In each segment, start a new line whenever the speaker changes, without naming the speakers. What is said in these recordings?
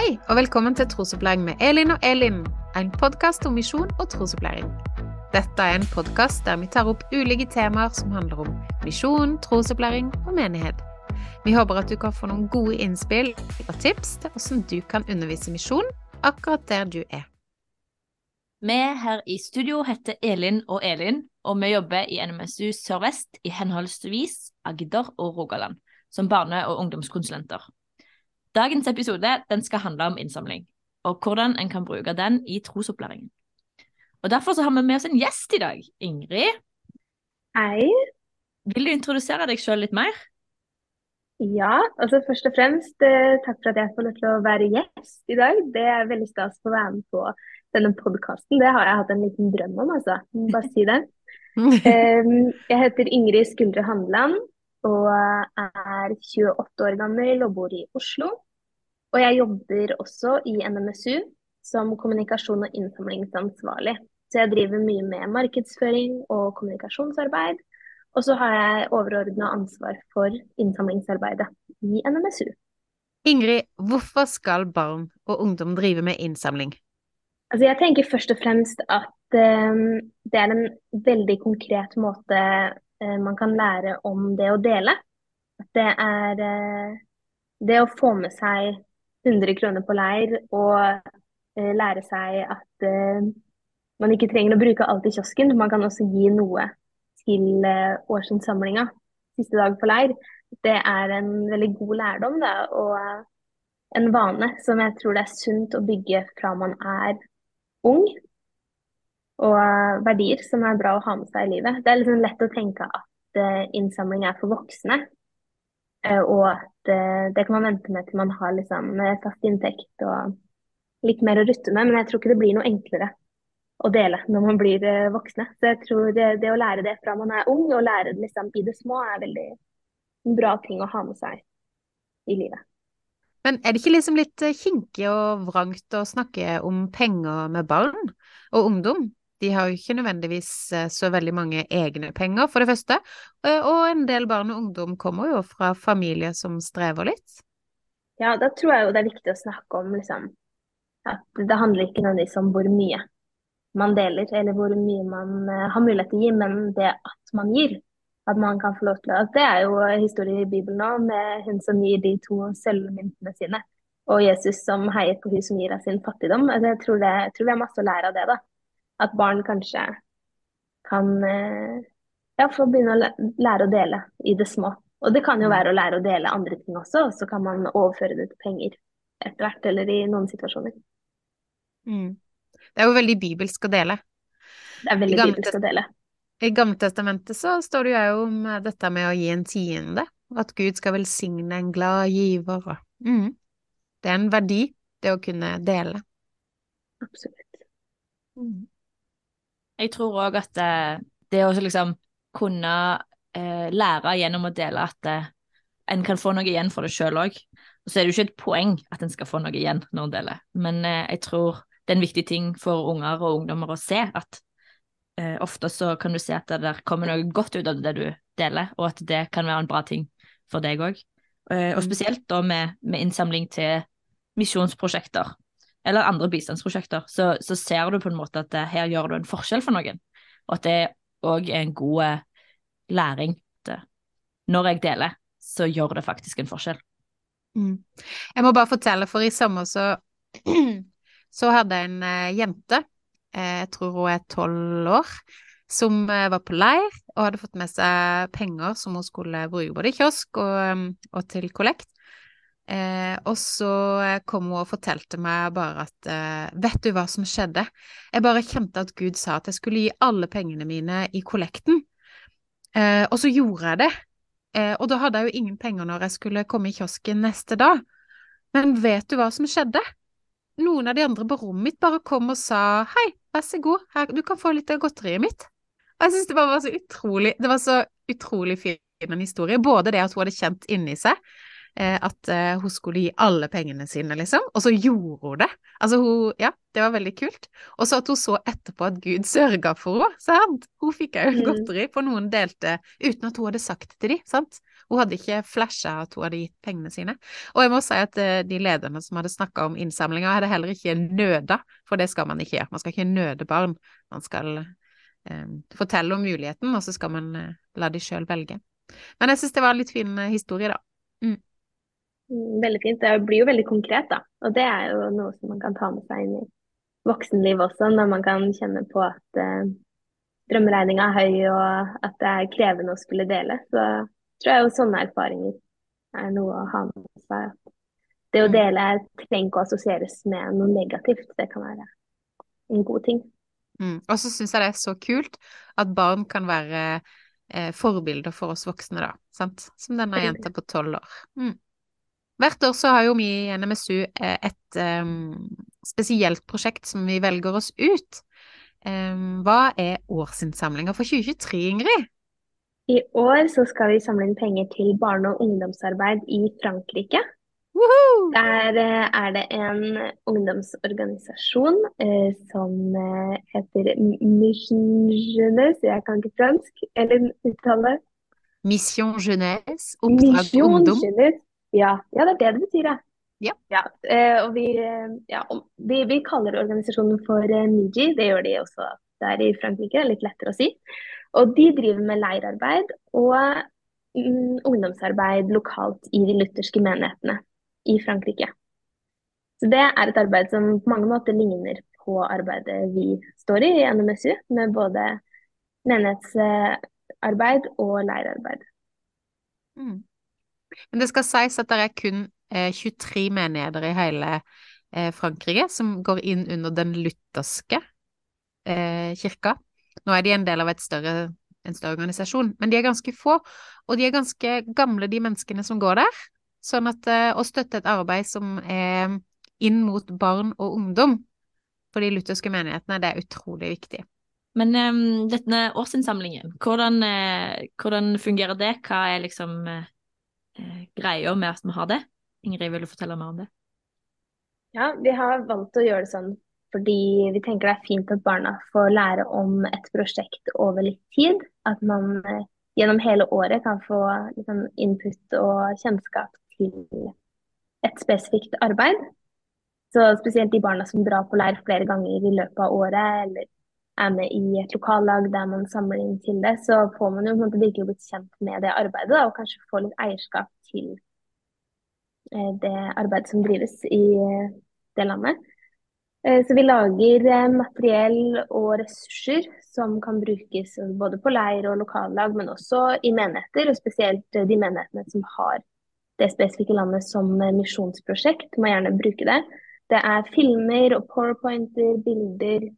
Hei, og velkommen til Trosopplæring med Elin og Elin, en podkast om misjon og trosopplæring. Dette er en podkast der vi tar opp ulike temaer som handler om misjon, trosopplæring og menighet. Vi håper at du kan få noen gode innspill og tips til hvordan du kan undervise misjon akkurat der du er.
Vi her i studio heter Elin og Elin, og vi jobber i NMSU Sør-Vest i henholdsvis Agder og Rogaland som barne- og ungdomskonsulenter. Dagens episode den skal handle om innsamling, og hvordan en kan bruke den i trosopplæringen. Og Derfor så har vi med oss en gjest i dag. Ingrid.
Hei.
Vil du introdusere deg sjøl litt mer?
Ja, altså først og fremst eh, takk for at jeg får lov til å være gjest i dag. Det er veldig stas å være med på denne podkasten. Det har jeg hatt en liten drøm om, altså. Bare si det. Jeg heter Ingrid Skuldre Handeland og er 28 år gammel og bor i Oslo. Og jeg jobber også i NMSU som kommunikasjon- og innsamlingsansvarlig. Så jeg driver mye med markedsføring og kommunikasjonsarbeid. Og så har jeg overordna ansvar for innsamlingsarbeidet i NMSU.
Ingrid, hvorfor skal barn og ungdom drive med innsamling?
Altså jeg tenker først og fremst at um, det er en veldig konkret måte man kan lære om det å dele. Det er uh, det å få med seg 100 kroner på leir og uh, lære seg at man ikke trenger å bruke alt i kiosken. Man kan også gi noe til årsinnsamlinga siste dag på leir. Det er en veldig god lærdom da, og en vane som jeg tror det er sunt å bygge fra man er ung, og verdier som er bra å ha med seg i livet. Det er liksom lett å tenke at uh, innsamling er for voksne, uh, og at uh, det kan man vente med til man har liksom, fast inntekt og litt mer å rutte med. Men jeg tror ikke det blir noe enklere å dele når man blir voksne. Så jeg tror det, å lære det fra man er ung, og lære det liksom i det små, er veldig en bra ting å ha med seg i livet.
Men er det ikke liksom litt kinkig og vrangt å snakke om penger med barn og ungdom? De har jo ikke nødvendigvis så veldig mange egne penger, for det første, og en del barn og ungdom kommer jo fra familier som strever litt.
Ja, da tror jeg jo det er viktig å snakke om liksom, at det handler ikke nødvendigvis om hvor mye man deler, eller hvor mye man har mulighet til å gi, men det at man gir at man kan få lov til å Det er jo historie i Bibelen nå, med hun som gir de to sølvmyntene sine, og Jesus som heier på hun som gir av sin fattigdom. Altså, jeg, tror det, jeg tror vi har masse å lære av det. da. At barn kanskje kan ja, få begynne å lære å dele i det små. Og det kan jo være å lære å dele andre ting også, og så kan man overføre det til penger etter hvert, eller i noen situasjoner.
Mm. Det er jo veldig bibelsk å dele.
Det er veldig bibelsk å dele.
I Gammeltestamentet så står det jo om dette med å gi en tiende, at Gud skal velsigne en glad giver. Mm. Det er en verdi, det å kunne dele.
Absolutt.
Mm. Jeg tror òg at det, det å liksom kunne eh, lære gjennom å dele at eh, en kan få noe igjen for det sjøl òg. Og så er det jo ikke et poeng at en skal få noe igjen når en deler, men eh, jeg tror det er en viktig ting for unger og ungdommer å se at eh, ofte så kan du se at det der kommer noe godt ut av det du deler, og at det kan være en bra ting for deg òg. Eh, og spesielt da med, med, innsamling til misjonsprosjekter eller andre bistandsprosjekter, så, så, ser du på en måte at her gjør du en forskjell for noen, og at det òg er en god eh, læring. Når jeg deler, så gjør det faktisk en forskjell.
Mm. Jeg må bare fortelle, for i sommer så, så hadde jeg en uh, jente, uh, jeg tror hun er tolv år, som var på leir og hadde fått med seg penger som hun skulle bruke både i kiosk og, og til kollekt. Eh, og så kom hun og fortalte meg bare at eh, vet du hva som skjedde? Jeg bare kjente at Gud sa at jeg skulle gi alle pengene mine i kollekten. Eh, og så gjorde jeg det. Eh, og da hadde jeg jo ingen penger når jeg skulle komme i kiosken neste dag. Men vet du hva som skjedde? Noen av de andre på rommet mitt bare kom og sa hei, vær så god, her, du kan få litt av godteriet mitt. Og jeg synes det bare var så utrolig, det var så utrolig fin en historie. Både det at hun hadde kjent inni seg Eh, at eh, hun skulle gi alle pengene sine, liksom. Og så gjorde hun det. Altså, hun Ja, det var veldig kult. Og så at hun så etterpå at Gud sørga for henne, sant. Hun fikk òg mm. godteri, for noen delte uten at hun hadde sagt det til dem, sant. Hun hadde ikke flasha at hun hadde gitt pengene sine. Og jeg må si at eh, de lederne som hadde snakka om innsamlinga, hadde heller ikke nøda, for det skal man ikke gjøre. Man skal ikke nøde barn. Man skal eh, fortelle om muligheten, og så skal man eh, la de sjøl velge. Men jeg syns det var en litt fin eh, historie, da.
Veldig fint. Det blir jo veldig konkret, da. Og det er jo noe som man kan ta med seg inn i voksenlivet også, når man kan kjenne på at eh, drømmeregninga er høy og at det er krevende å skulle dele. Så tror jeg jo sånne erfaringer er noe å ha med seg. Det å mm. dele trenger ikke å assosieres med noe negativt. Det kan være en god ting.
Mm. Og så syns jeg det er så kult at barn kan være eh, forbilder for oss voksne, da. Sant? Som denne jenta på tolv år. Mm. Hvert år så har jo vi i NMSU eh, et um, spesielt prosjekt som vi velger oss ut. Um, hva er årsinnsamlinga for 2023, Ingrid?
I år så skal vi samle inn penger til barne- og ungdomsarbeid i Frankrike.
Woohoo!
Der eh, er det en ungdomsorganisasjon eh, som eh, heter Mission Jeunesse, jeg kan ikke fransk, eller uttale
Mission Jeunesse, oppdrag
Mission
ungdom.
Jeunesse. Ja, ja, det er det det betyr, ja.
Ja.
Ja, eh, og vi, eh, ja, om- vi, vi kaller organisasjonen for eh, MIGI, det gjør de også der i Frankrike, litt lettere å si. Og de driver med leirarbeid og mm, ungdomsarbeid lokalt i de lutherske menighetene i Frankrike. Så det er et arbeid som på mange måter ligner på arbeidet vi står i i NMSU, med både menighetsarbeid og leirarbeid.
Mm. Men det skal sies at det er kun eh, 23 menigheter i hele eh, Frankrike som går inn under den lutherske eh, kirka. Nå er de en del av større, en større organisasjon, men de er ganske få, og de er ganske gamle, de menneskene som går der. Sånn at eh, å støtte et arbeid som er inn mot barn og ungdom for de lutherske menighetene, det er utrolig viktig.
Men um, denne årsinnsamlingen, hvordan, eh, hvordan fungerer det? Hva er liksom eh, eh, greia med at vi har det? Ingrid, vil du fortelle mer om det?
Ja, vi har valgt å gjøre det sånn fordi vi tenker det er fint at barna får lære om et prosjekt over litt tid. At man eh, gjennom hele året kan få liksom, input og kjennskap til et spesifikt arbeid. Så spesielt de barna som drar på leir flere ganger i løpet av året, eller er med i et lokallag der man samler inn til det, så får man jo på en måte virkelig blitt kjent med det arbeidet, da, og kanskje få litt eierskap til eh, det arbeidet som drives i eh, det landet. Eh, Så vi lager materiell og ressurser som kan brukes både på leir og lokallag, men også i menigheter, og spesielt de menighetene som har det spesifikke landet som misjonsprosjekt, må gjerne bruke det. Det er filmer og powerpointer, bilder,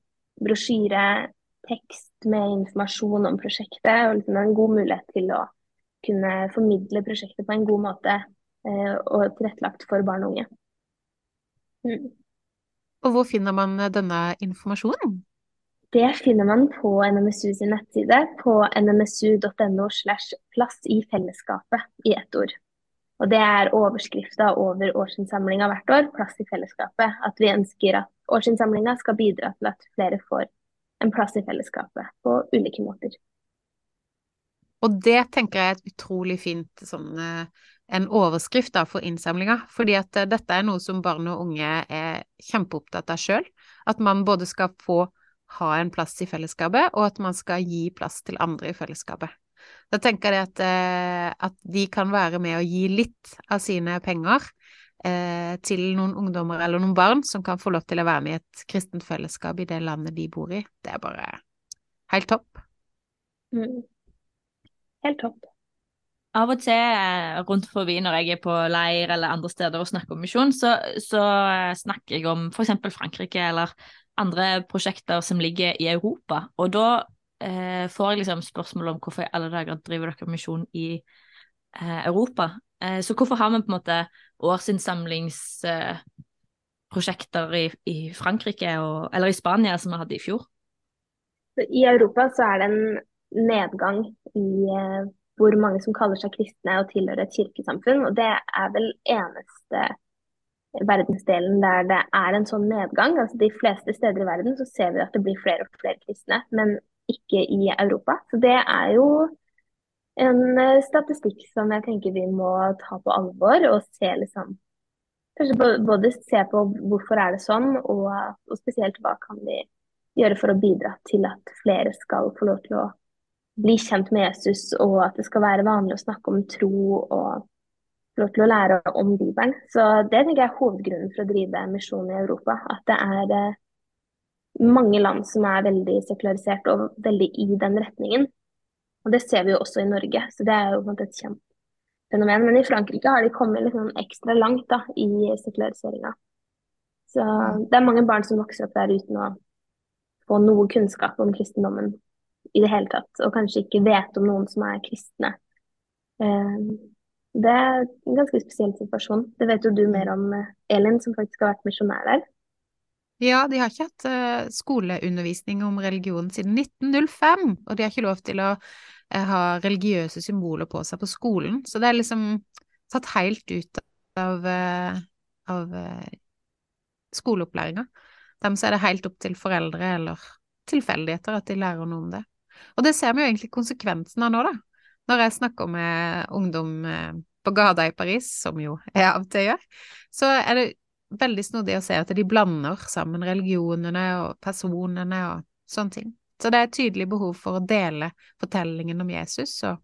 brosjyre, tekst med informasjon om prosjektet, og liksom en god mulighet til å kunne formidle prosjektet på en god måte eh, og tilrettelagt for barn og unge. Mm.
Og hvor finner man eh, denne informasjonen?
Det finner man på NMSU sin nettside på nmsu.no slash plass i fellesskapet i ett ord. Og det er overskrifta over årsinnsamlinga hvert år, plass i fellesskapet. At vi ønsker at årsinnsamlinga skal bidra til at flere får en plass i fellesskapet på ulike måter.
Og det tenker jeg er et utrolig fint sånn eh, en overskrift da for innsamlinga, fordi at eh, dette er noe som barn og unge er kjempeopptatt av sjøl. At man både skal få ha en plass i fellesskapet, og at man skal gi plass til andre i fellesskapet. Da tenker jeg at, eh, at de kan være med å gi litt av sine penger eh, til noen ungdommer eller noen barn som kan få lov til å være med i et kristent fellesskap i det landet de bor i. Det er bare helt topp.
Mm. Helt topp.
Av og til eh, rundt forbi når jeg er på leir eller andre steder og snakker om misjon, så, så eh, snakker jeg om f.eks. Frankrike eller andre prosjekter som ligger i Europa. Og da eh, får jeg liksom spørsmål om hvorfor i alle dager driver dere misjon i eh, Europa. Eh, så hvorfor har vi på en måte årsinnsamlingsprosjekter i, i Frankrike og, eller i Spania som vi hadde i fjor?
I Europa så er det en nedgang i eh, hvor mange som kaller seg kristne og tilhører et kirkesamfunn. Og det er vel eneste verdensdelen der det er en sånn nedgang. Altså De fleste steder i verden så ser vi at det blir flere og flere kristne, men ikke i Europa. Så det er jo en eh, statistikk som jeg tenker vi må ta på alvor og se liksom Kanskje både se på hvorfor er det sånn, og, og spesielt hva kan vi gjøre for å bidra til at flere skal få lov til å bli kjent med Jesus, og at det skal være vanlig å snakke om tro og få lov til å lære om Bibelen. Så det tenker jeg er hovedgrunnen for å drive misjon i Europa. At det er eh, mange land som er veldig sekularisert og veldig i den retningen. Og det ser vi jo også i Norge, så det er jo et kjempefenomen. Men i Frankrike har de kommet sånn ekstra langt da, i sekulariseringa. Så det er mange barn som vokser opp der uten å få noe kunnskap om kristendommen i det hele tatt, og kanskje ikke vet om noen som er kristne. Eh, det er en ganske spesiell situasjon. Det vet jo du mer om, eh, Elin, som faktisk har vært misjonær der.
Ja, de har ikke hatt uh, skoleundervisning om religion siden 1905, og de har ikke lov til å uh, ha religiøse symboler på seg på skolen, så det er liksom tatt helt ut av, uh, av skoleopplæringa. Dem så er det helt opp til foreldre eller tilfeldigheter at de lærer noe om det. Og det ser vi jo egentlig konsekvensen av nå, da. Når jeg snakker med ungdom på gata i Paris, som jo jeg av og til gjør, så er det veldig snodig å se at de blander sammen religionene og personene og sånne ting. Så det er et tydelig behov for å dele fortellingen om Jesus og,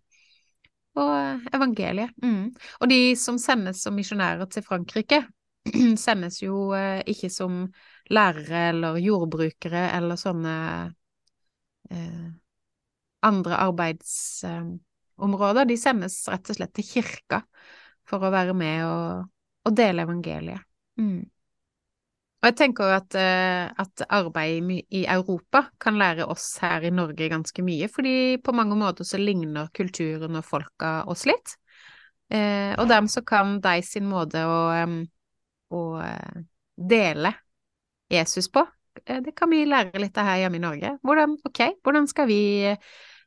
og evangeliet. Mm. Og de som sendes som misjonærer til Frankrike, sendes jo eh, ikke som lærere eller jordbrukere eller sånne eh, andre arbeidsområder. Eh, de sendes rett og slett til kirka for å være med og, og dele evangeliet. Mm. Og jeg tenker at, uh, at arbeid i Europa kan lære oss her i Norge ganske mye, fordi på mange måter så ligner kulturen og folka oss litt. Uh, og dermed så kan de sin måte å, å uh, dele Jesus på, det kan vi lære litt av her hjemme i Norge. Hvordan, ok, hvordan skal vi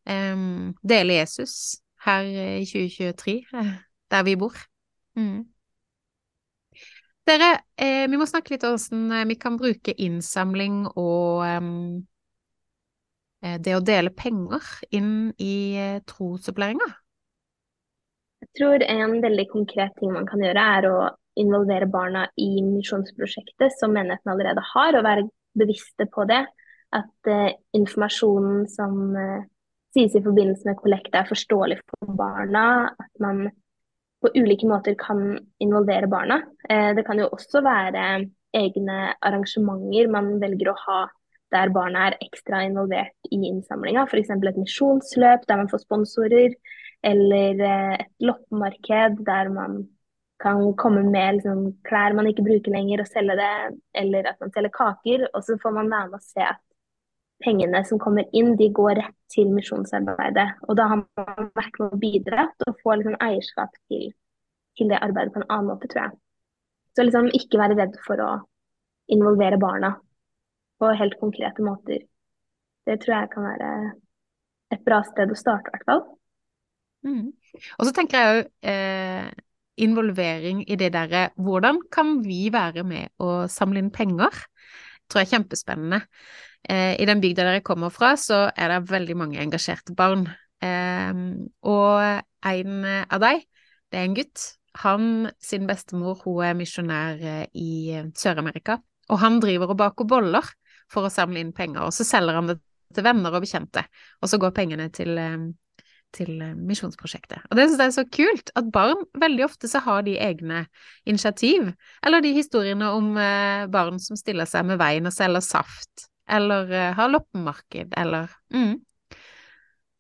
dele Jesus her i 2023, der vi bor? Mm. Dere, eh, vi må snakke litt om hvordan eh, vi kan bruke innsamling og eh, det å dele penger inn i eh, trosopplæringa.
Jeg tror en veldig konkret ting man kan gjøre, er å involvere barna i misjonsprosjektet som menigheten allerede har, og være bevisste på det. At eh, informasjonen som uh, sies i forbindelse med kollekt er forståelig for barna. At man på ulike måter kan involvere barna. Eh, det kan jo også være egne arrangementer man velger å ha der barna er ekstra involvert i innsamlinga. F.eks. et misjonsløp der man får sponsorer, eller eh, et loppemarked der man kan komme med liksom, klær man ikke bruker lenger og selge det, eller at man selger kaker. Og så får man være med og se at pengene som kommer inn, de går rett til misjonsarbeidet. Og da har man vært med å bidra til å få liksom eierskap til, til, det arbeidet på en annen måte, tror jeg. Så liksom ikke være redd for å involvere barna på helt konkrete måter. Det tror jeg kan være et bra sted å starte, i hvert fall.
Mm. Og så tenker jeg òg eh, involvering i det derre Hvordan kan vi være med å samle inn penger? Tror jeg er kjempespennende. Eh, I den bygda dere kommer fra, så er det veldig mange engasjerte barn. Eh, og en av dem, det er en gutt. Han sin bestemor, hun er misjonær eh, i Sør-Amerika, og han driver og baker boller for å samle inn penger, og så selger han det til venner og bekjente, og så går pengene til til misjonsprosjektet. Og det syns jeg er så kult, at barn veldig ofte så har de egne initiativ, eller de historiene om barn som stiller seg med veien og selger saft, eller uh, har loppemarked, eller mm.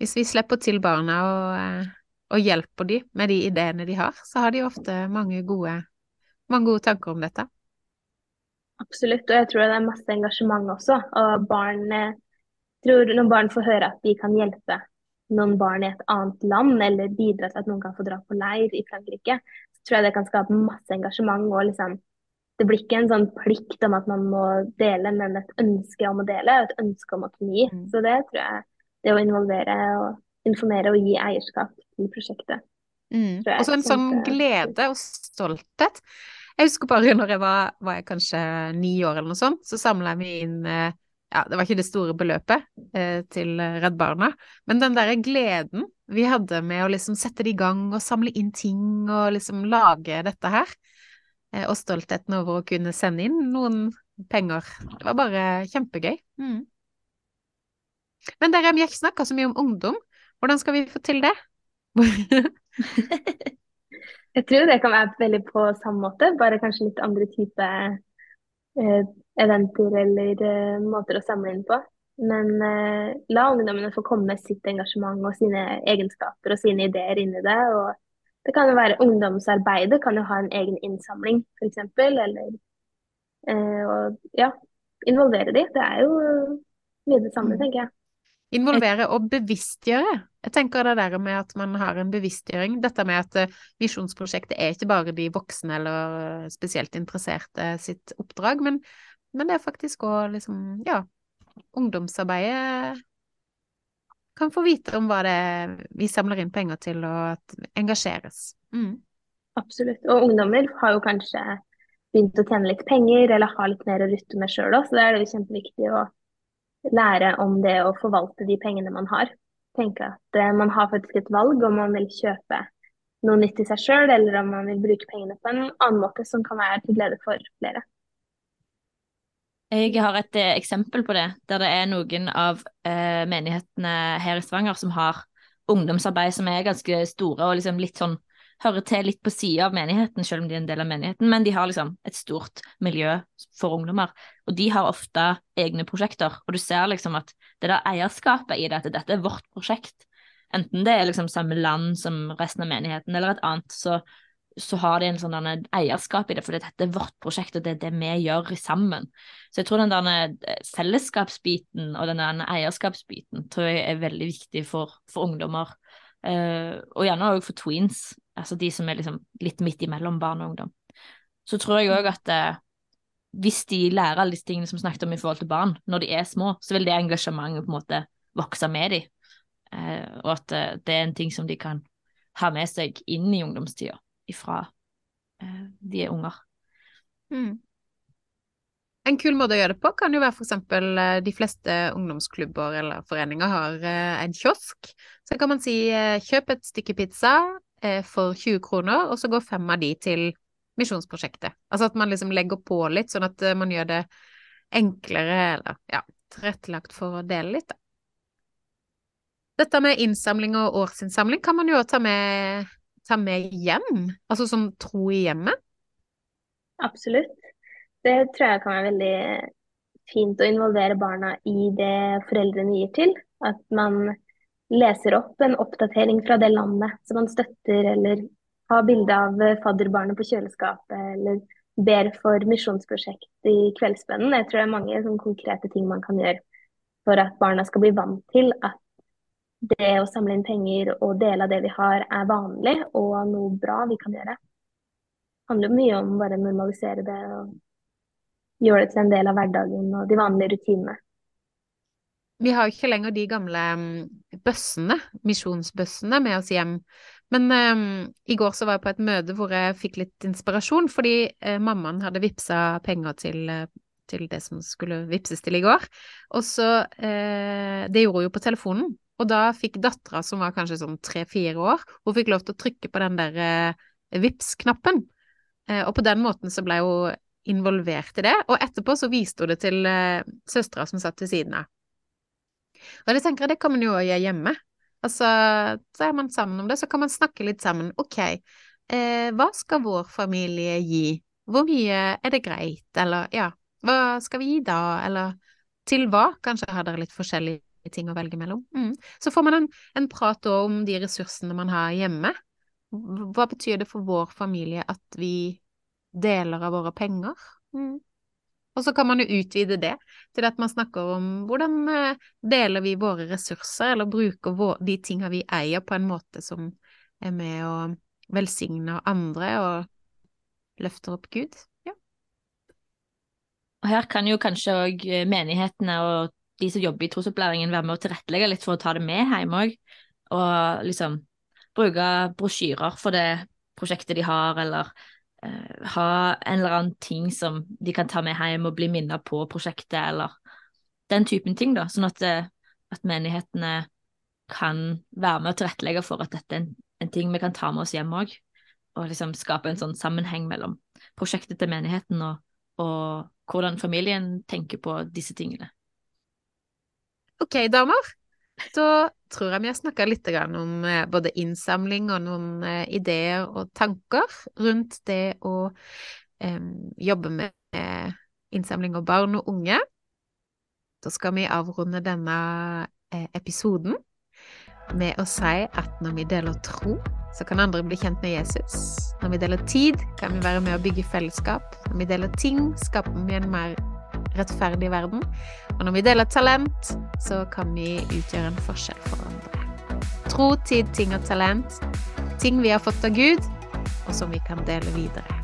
Hvis vi slipper til barna og, og, hjelper dem med de ideene de har, så har de ofte mange gode, mange gode tanker om dette.
Absolutt, og jeg tror det er masse engasjement også. Og barn tror når barn får høre at de kan hjelpe noen barn i et annet land, eller bidra til at noen kan få dra på leir i Frankrike, så tror jeg det kan skape masse engasjement og liksom det blir ikke en sånn plikt om at man må dele, men et ønske om å dele og et ønske om å kunne gi. Mm. Så det tror jeg det å involvere og informere og gi eierskap til prosjektet.
Mm. Og så en sånn glede og stolthet. Jeg husker bare når jeg var, var jeg kanskje ni år eller noe sånt, så samla vi inn eh, ja, det var ikke det store beløpet eh, til Redd Barna, men den derre gleden vi hadde med å liksom sette det i gang og samle inn ting og liksom lage dette her, eh, og stoltheten over å kunne sende inn noen penger, det var bare kjempegøy. Mm. Men dere, vi har ikke snakka så mye om ungdom. Hvordan skal vi få til det?
Jeg tror det kan være veldig på samme måte, bare kanskje litt andre type eh, eventer eller uh, måter å samle inn på. Men uh, la ungdommene få komme med sitt engasjement og sine egenskaper og sine ideer inn i det. og Det kan jo være ungdomsarbeidet kan jo ha en egen innsamling, f.eks. Eller uh, og ja, involvere de. Det er jo mye det samme,
Mm.
tenker jeg.
Involvere og bevisstgjøre. Jeg tenker det der med at man har en bevisstgjøring. Dette med at visjonsprosjektet er ikke bare de voksne eller eh, spesielt interesserte sitt oppdrag, men, men det er faktisk òg liksom, ja, ungdomsarbeidet kan få vite om hva det er vi samler inn penger til, og engasjeres. Mm.
Absolutt. Og ungdommer har jo kanskje begynt å tjene litt penger, eller har litt mer å rutte med sjøl òg, så da er det jo kjempeviktig å lære om det å forvalte de pengene man har. Tenke at eh, man har faktisk et valg om man vil kjøpe noe nytt i seg sjøl, eller om man vil bruke pengene på en annen måte som kan være til glede for flere.
Jeg har et eh, eksempel på det, der det er noen av eh, menighetene her i Stavanger som har ungdomsarbeid som er ganske store og liksom litt sånn hører til litt på sida av menigheten, selv om de er en del av menigheten, men de har liksom et stort miljø for ungdommer. Og de har ofte egne prosjekter, og du ser liksom at det der eierskapet i det, at dette er vårt prosjekt, enten det er liksom samme land som resten av menigheten eller et annet, så, så har de en sånn eierskap i det, for dette er vårt prosjekt, og det er det vi gjør sammen. Så jeg tror den der fellesskapsbiten og den der eierskapsbiten tror jeg er veldig viktig for, for ungdommer. Eh, og gjerne òg for tweens, altså de som er liksom litt midt imellom barn og ungdom. Så tror jeg òg at eh, hvis de lærer alle disse tingene som snakket om i forhold til barn, når de er små, så vil det engasjementet på en måte vokse med dem. Eh, og at eh, det er en ting som de kan ha med seg inn i ungdomstida ifra eh, de er unger.
Mm. En kul måte å gjøre det på kan jo være for eksempel eh, de fleste ungdomsklubber eller foreninger har eh, en kiosk. Så kan man si eh, kjøp et stykke pizza for 20 kroner, og så går fem av de til misjonsprosjektet. Altså at man liksom legger på litt, sånn at man gjør det enklere eller ja, tilrettelagt for å dele litt, da. Dette med innsamling og årsinnsamling kan man jo ta med, ta med hjem, altså som tro i hjemmet.
Absolutt. Det tror jeg kan være veldig fint å involvere barna i det foreldrene gir til. At man leser opp en oppdatering fra det landet som man støtter, eller har bilde av fadderbarnet på kjøleskapet, eller ber for misjonsprosjekt i kveldsbønnen. Jeg tror det er mange sånn konkrete ting man kan gjøre for at barna skal bli vant til at det å samle inn penger og dele av det vi har, er vanlig og noe bra vi kan gjøre. Det handler mye om bare å normalisere det og gjøre det til en del av hverdagen og de vanlige rutinene.
Vi har jo ikke lenger de gamle mm, bøssene, misjonsbøssene, med oss hjem. Men um, i går så var jeg på et møte hvor jeg fikk litt inspirasjon, fordi uh, mammaen hadde vippsa penger til, uh, til det som skulle vippses til i går. Og så eh, Det gjorde hun jo på telefonen. Og da fikk dattera, som var kanskje sånn tre-fire år, hun fikk lov til å trykke på den der vips-knappen. og på den måten så ble hun involvert i det, og etterpå så viste hun det til eh, søstera som satt ved siden av. Og det tenker jeg, det kan man jo gjøre hjemme. Altså, så er man sammen om det, så kan man snakke litt sammen. Ok, eh, hva skal vår familie gi? Hvor mye er det greit, eller ja, hva skal vi gi da, eller til hva? Kanskje har dere litt forskjellige ting å velge mellom. Mm. Så får man en, en prat om de ressursene man har hjemme. Hva betyr det for vår familie at vi deler av våre penger? Mm. Og så kan man jo utvide det til at man snakker om hvordan eh, deler vi våre ressurser, eller bruker vår, de tinga vi eier på en måte som er med å velsigne andre og løfter opp Gud. Ja.
Og her kan jo kanskje òg menighetene og de som jobber i trosopplæringen være med å tilrettelegge litt for å ta det med hjem òg, og liksom bruke brosjyrer for det prosjektet de har, eller uh, ha en eller annen ting som de kan ta med hjem og bli minnet på prosjektet, eller den typen ting, da, sånn at, eh, at menighetene kan være med å tilrettelegge for at dette er en, en ting vi kan ta med oss hjem òg, og liksom skape en sånn sammenheng mellom prosjektet til menigheten og, og hvordan familien tenker på disse tingene.
Ok, damer. Da tror jeg vi har snakka litt om eh, både innsamling og noen eh, ideer og tanker rundt det å um, jobbe med eh, innsamling av barn og unge. Da skal vi avrunde denne episoden med å si at når vi deler tro, så kan andre bli kjent med Jesus. Når vi deler tid, kan vi være med å bygge fellesskap. Når vi deler ting, skaper vi en mer rettferdig verden. Og når vi deler talent, så kan vi utgjøre en forskjell for andre. Tro, tid, ting og talent. Ting vi har fått av Gud, og som vi kan dele videre.